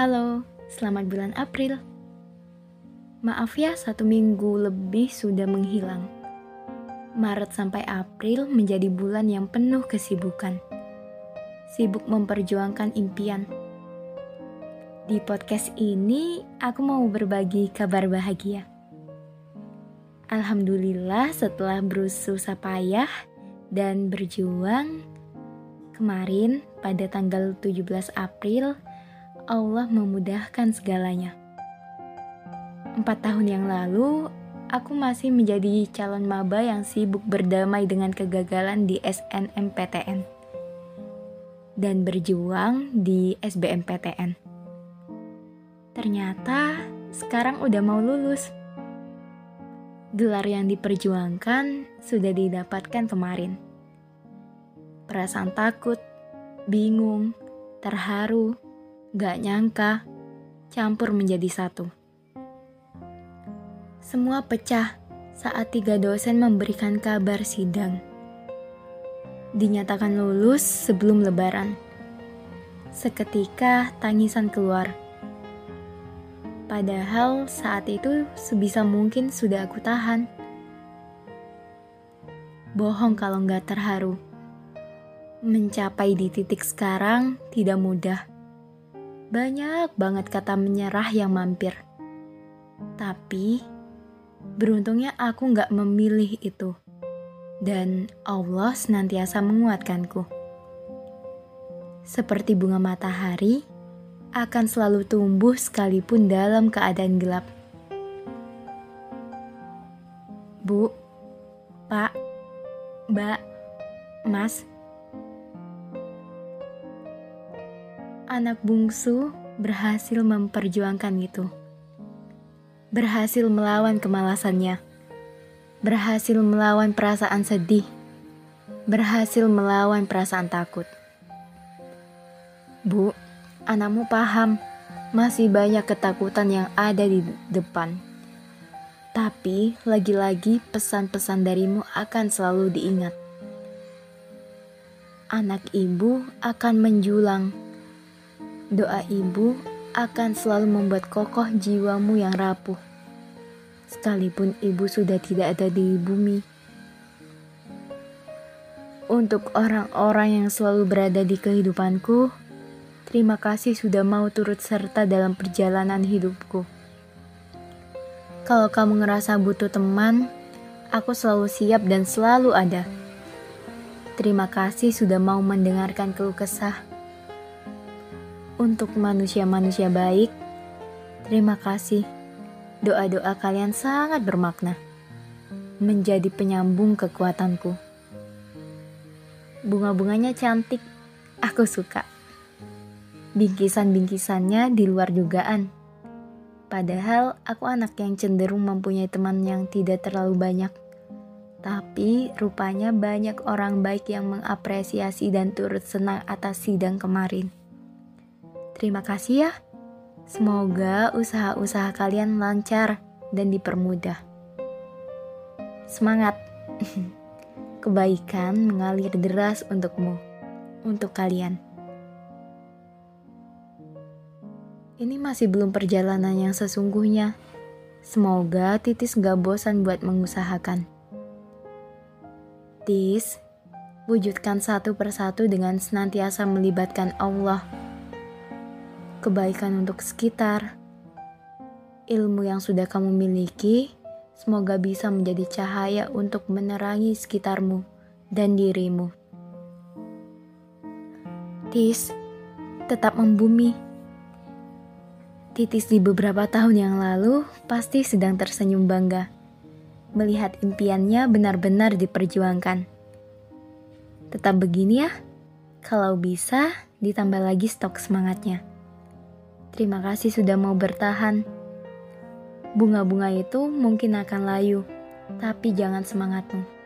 Halo, selamat bulan April. Maaf ya, satu minggu lebih sudah menghilang. Maret sampai April menjadi bulan yang penuh kesibukan. Sibuk memperjuangkan impian. Di podcast ini, aku mau berbagi kabar bahagia. Alhamdulillah setelah berusaha payah dan berjuang, kemarin pada tanggal 17 April, Allah memudahkan segalanya. Empat tahun yang lalu, aku masih menjadi calon maba yang sibuk berdamai dengan kegagalan di SNMPTN dan berjuang di SBMPTN. Ternyata sekarang udah mau lulus. Gelar yang diperjuangkan sudah didapatkan kemarin. Perasaan takut, bingung, terharu, gak nyangka, campur menjadi satu. Semua pecah saat tiga dosen memberikan kabar sidang. Dinyatakan lulus sebelum lebaran. Seketika tangisan keluar. Padahal saat itu sebisa mungkin sudah aku tahan. Bohong kalau nggak terharu. Mencapai di titik sekarang tidak mudah. Banyak banget kata menyerah yang mampir. Tapi Beruntungnya aku nggak memilih itu. Dan Allah senantiasa menguatkanku. Seperti bunga matahari, akan selalu tumbuh sekalipun dalam keadaan gelap. Bu, Pak, Mbak, Mas. Anak bungsu berhasil memperjuangkan itu berhasil melawan kemalasannya, berhasil melawan perasaan sedih, berhasil melawan perasaan takut. Bu, anakmu paham, masih banyak ketakutan yang ada di depan. Tapi lagi-lagi pesan-pesan darimu akan selalu diingat. Anak ibu akan menjulang. Doa ibu akan selalu membuat kokoh jiwamu yang rapuh. Sekalipun ibu sudah tidak ada di bumi. Untuk orang-orang yang selalu berada di kehidupanku, terima kasih sudah mau turut serta dalam perjalanan hidupku. Kalau kamu ngerasa butuh teman, aku selalu siap dan selalu ada. Terima kasih sudah mau mendengarkan keluh kesah untuk manusia-manusia baik, terima kasih. Doa-doa kalian sangat bermakna, menjadi penyambung kekuatanku. Bunga-bunganya cantik, aku suka. Bingkisan-bingkisannya di luar dugaan. Padahal aku anak yang cenderung mempunyai teman yang tidak terlalu banyak. Tapi rupanya banyak orang baik yang mengapresiasi dan turut senang atas sidang kemarin. Terima kasih ya. Semoga usaha-usaha kalian lancar dan dipermudah. Semangat. Kebaikan mengalir deras untukmu, untuk kalian. Ini masih belum perjalanan yang sesungguhnya. Semoga Titis gak bosan buat mengusahakan. Tis, wujudkan satu persatu dengan senantiasa melibatkan Allah kebaikan untuk sekitar. Ilmu yang sudah kamu miliki, semoga bisa menjadi cahaya untuk menerangi sekitarmu dan dirimu. Tis, tetap membumi. Titis di beberapa tahun yang lalu pasti sedang tersenyum bangga melihat impiannya benar-benar diperjuangkan. Tetap begini ya, kalau bisa ditambah lagi stok semangatnya. Terima kasih sudah mau bertahan. Bunga-bunga itu mungkin akan layu, tapi jangan semangatmu.